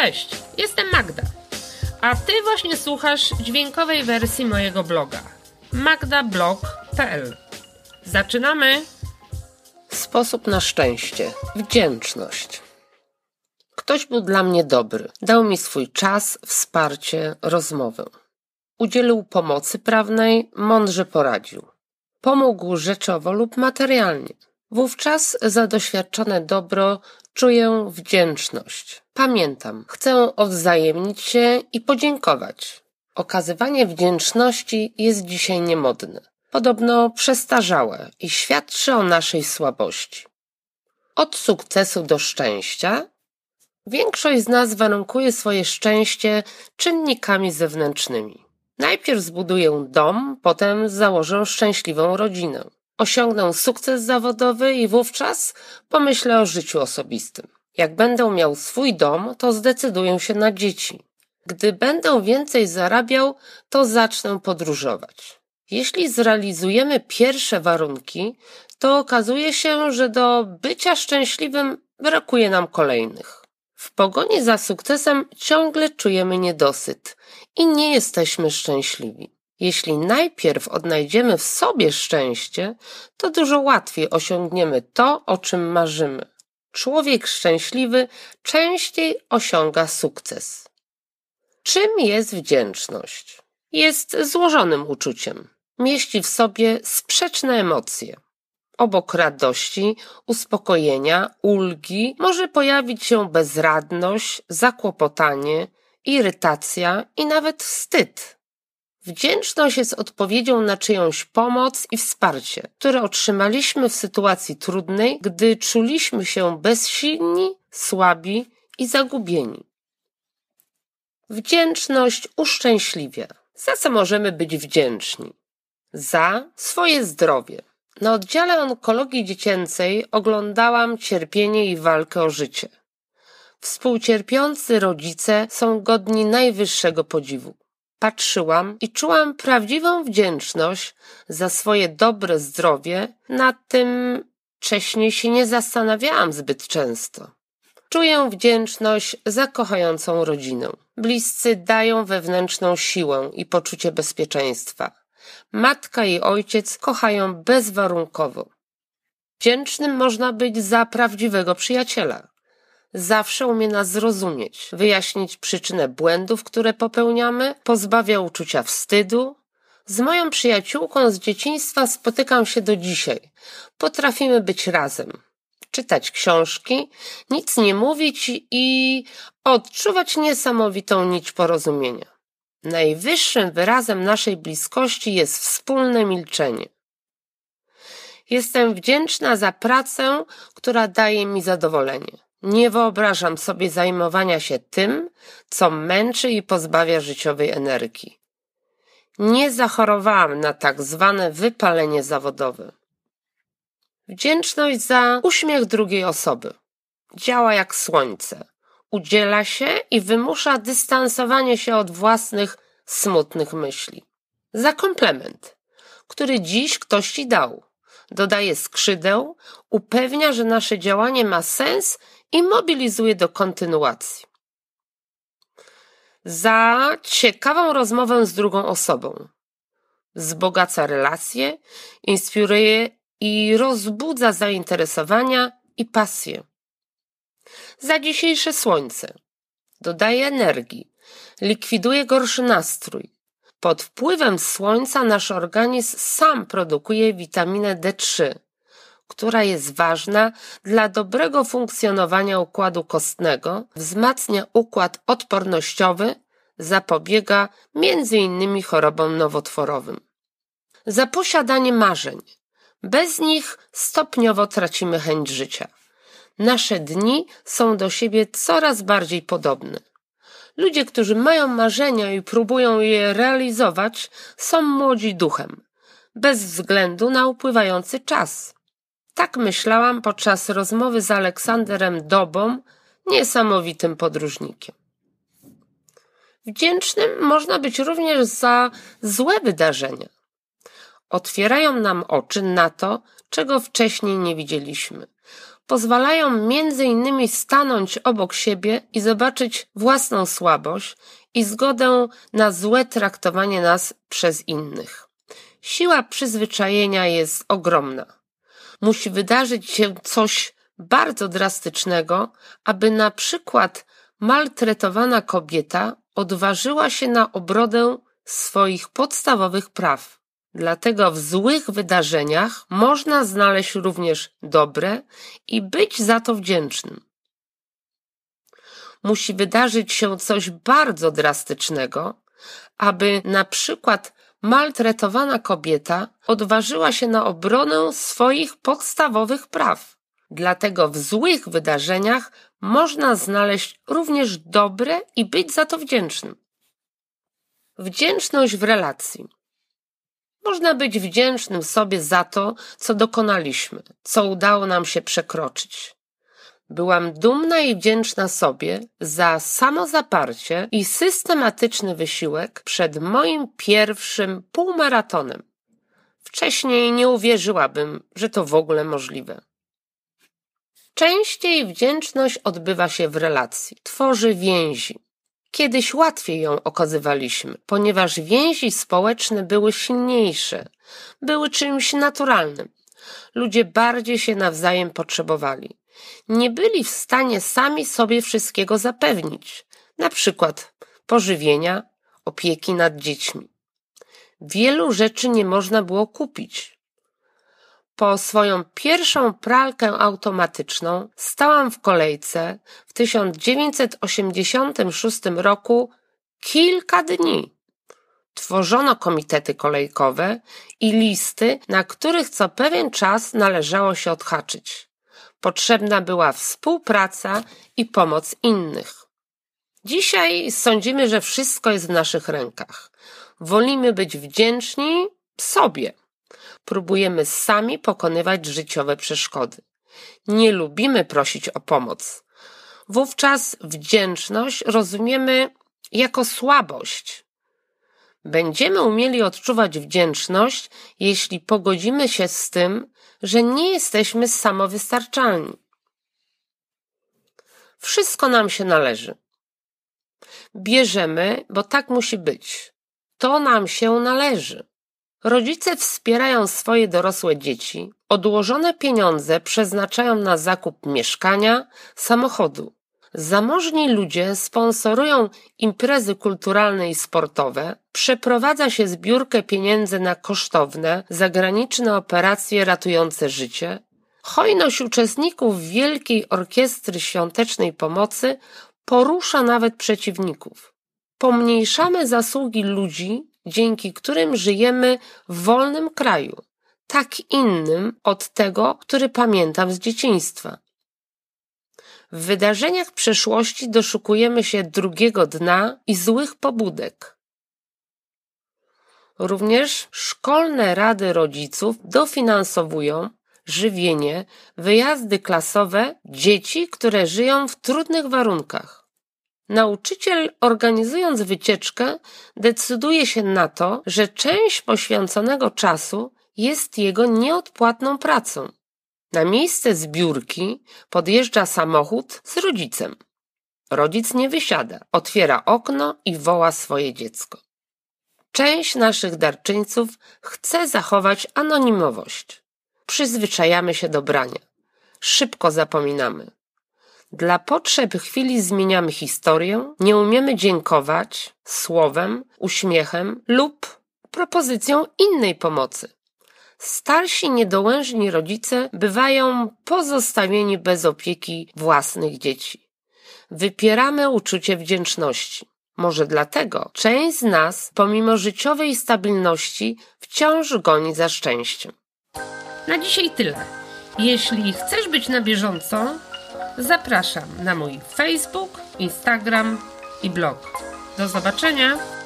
Cześć, jestem Magda. A ty właśnie słuchasz dźwiękowej wersji mojego bloga magdablog.pl. Zaczynamy! Sposób na szczęście. Wdzięczność. Ktoś był dla mnie dobry. Dał mi swój czas, wsparcie, rozmowę. Udzielił pomocy prawnej, mądrze poradził. Pomógł rzeczowo lub materialnie. Wówczas za doświadczone dobro czuję wdzięczność. Pamiętam, chcę odwzajemnić się i podziękować. Okazywanie wdzięczności jest dzisiaj niemodne. Podobno przestarzałe i świadczy o naszej słabości. Od sukcesu do szczęścia Większość z nas warunkuje swoje szczęście czynnikami zewnętrznymi. Najpierw zbuduję dom, potem założę szczęśliwą rodzinę. Osiągnę sukces zawodowy i wówczas pomyślę o życiu osobistym. Jak będę miał swój dom, to zdecyduję się na dzieci. Gdy będę więcej zarabiał, to zacznę podróżować. Jeśli zrealizujemy pierwsze warunki, to okazuje się, że do bycia szczęśliwym brakuje nam kolejnych. W pogoni za sukcesem ciągle czujemy niedosyt i nie jesteśmy szczęśliwi. Jeśli najpierw odnajdziemy w sobie szczęście, to dużo łatwiej osiągniemy to, o czym marzymy. Człowiek szczęśliwy częściej osiąga sukces. Czym jest wdzięczność? Jest złożonym uczuciem. Mieści w sobie sprzeczne emocje. Obok radości, uspokojenia, ulgi może pojawić się bezradność, zakłopotanie, irytacja i nawet wstyd. Wdzięczność jest odpowiedzią na czyjąś pomoc i wsparcie, które otrzymaliśmy w sytuacji trudnej, gdy czuliśmy się bezsilni, słabi i zagubieni. Wdzięczność uszczęśliwia. Za co możemy być wdzięczni? Za swoje zdrowie na oddziale onkologii dziecięcej oglądałam cierpienie i walkę o życie. Współcierpiący rodzice są godni najwyższego podziwu. Patrzyłam i czułam prawdziwą wdzięczność za swoje dobre zdrowie, nad tym wcześniej się nie zastanawiałam zbyt często. Czuję wdzięczność za kochającą rodzinę. Bliscy dają wewnętrzną siłę i poczucie bezpieczeństwa. Matka i ojciec kochają bezwarunkowo. Wdzięcznym można być za prawdziwego przyjaciela. Zawsze umie nas zrozumieć, wyjaśnić przyczynę błędów, które popełniamy, pozbawia uczucia wstydu. Z moją przyjaciółką z dzieciństwa spotykam się do dzisiaj. Potrafimy być razem, czytać książki, nic nie mówić i odczuwać niesamowitą nić porozumienia. Najwyższym wyrazem naszej bliskości jest wspólne milczenie. Jestem wdzięczna za pracę, która daje mi zadowolenie. Nie wyobrażam sobie zajmowania się tym, co męczy i pozbawia życiowej energii. Nie zachorowałam na tak zwane wypalenie zawodowe. Wdzięczność za uśmiech drugiej osoby. Działa jak słońce udziela się i wymusza dystansowanie się od własnych smutnych myśli. Za komplement, który dziś ktoś ci dał. Dodaje skrzydeł, upewnia, że nasze działanie ma sens i mobilizuje do kontynuacji. Za ciekawą rozmowę z drugą osobą. Wzbogaca relacje, inspiruje i rozbudza zainteresowania i pasję za dzisiejsze słońce. Dodaje energii, likwiduje gorszy nastrój. Pod wpływem słońca nasz organizm sam produkuje witaminę D3, która jest ważna dla dobrego funkcjonowania układu kostnego, wzmacnia układ odpornościowy, zapobiega innymi chorobom nowotworowym. Za posiadanie marzeń. Bez nich stopniowo tracimy chęć życia. Nasze dni są do siebie coraz bardziej podobne. Ludzie, którzy mają marzenia i próbują je realizować, są młodzi duchem, bez względu na upływający czas. Tak myślałam podczas rozmowy z Aleksanderem Dobą, niesamowitym podróżnikiem. Wdzięcznym można być również za złe wydarzenia. otwierają nam oczy na to, czego wcześniej nie widzieliśmy. Pozwalają między innymi stanąć obok siebie i zobaczyć własną słabość i zgodę na złe traktowanie nas przez innych. Siła przyzwyczajenia jest ogromna. Musi wydarzyć się coś bardzo drastycznego, aby na przykład maltretowana kobieta odważyła się na obrodę swoich podstawowych praw. Dlatego w złych wydarzeniach można znaleźć również dobre i być za to wdzięcznym. Musi wydarzyć się coś bardzo drastycznego, aby na przykład maltretowana kobieta odważyła się na obronę swoich podstawowych praw. Dlatego w złych wydarzeniach można znaleźć również dobre i być za to wdzięcznym. Wdzięczność w relacji. Można być wdzięcznym sobie za to, co dokonaliśmy, co udało nam się przekroczyć. Byłam dumna i wdzięczna sobie za samozaparcie i systematyczny wysiłek przed moim pierwszym półmaratonem. Wcześniej nie uwierzyłabym, że to w ogóle możliwe. Częściej wdzięczność odbywa się w relacji, tworzy więzi. Kiedyś łatwiej ją okazywaliśmy, ponieważ więzi społeczne były silniejsze, były czymś naturalnym. Ludzie bardziej się nawzajem potrzebowali. Nie byli w stanie sami sobie wszystkiego zapewnić, na przykład pożywienia, opieki nad dziećmi. Wielu rzeczy nie można było kupić. Po swoją pierwszą pralkę automatyczną stałam w kolejce w 1986 roku kilka dni. Tworzono komitety kolejkowe i listy, na których co pewien czas należało się odhaczyć. Potrzebna była współpraca i pomoc innych. Dzisiaj sądzimy, że wszystko jest w naszych rękach. Wolimy być wdzięczni sobie próbujemy sami pokonywać życiowe przeszkody. Nie lubimy prosić o pomoc. Wówczas wdzięczność rozumiemy jako słabość. Będziemy umieli odczuwać wdzięczność, jeśli pogodzimy się z tym, że nie jesteśmy samowystarczalni. Wszystko nam się należy. Bierzemy, bo tak musi być. To nam się należy. Rodzice wspierają swoje dorosłe dzieci, odłożone pieniądze przeznaczają na zakup mieszkania, samochodu. Zamożni ludzie sponsorują imprezy kulturalne i sportowe, przeprowadza się zbiórkę pieniędzy na kosztowne, zagraniczne operacje ratujące życie. Hojność uczestników Wielkiej Orkiestry Świątecznej Pomocy porusza nawet przeciwników. Pomniejszamy zasługi ludzi, dzięki którym żyjemy w wolnym kraju, tak innym od tego, który pamiętam z dzieciństwa. W wydarzeniach przeszłości doszukujemy się drugiego dna i złych pobudek. Również szkolne rady rodziców dofinansowują żywienie, wyjazdy klasowe dzieci, które żyją w trudnych warunkach. Nauczyciel, organizując wycieczkę, decyduje się na to, że część poświęconego czasu jest jego nieodpłatną pracą. Na miejsce zbiórki podjeżdża samochód z rodzicem. Rodzic nie wysiada, otwiera okno i woła swoje dziecko. Część naszych darczyńców chce zachować anonimowość. Przyzwyczajamy się do brania. Szybko zapominamy. Dla potrzeb chwili zmieniamy historię, nie umiemy dziękować słowem, uśmiechem lub propozycją innej pomocy. Starsi, niedołężni rodzice bywają pozostawieni bez opieki własnych dzieci. Wypieramy uczucie wdzięczności. Może dlatego część z nas, pomimo życiowej stabilności, wciąż goni za szczęściem. Na dzisiaj tyle. Jeśli chcesz być na bieżąco, Zapraszam na mój Facebook, Instagram i blog. Do zobaczenia!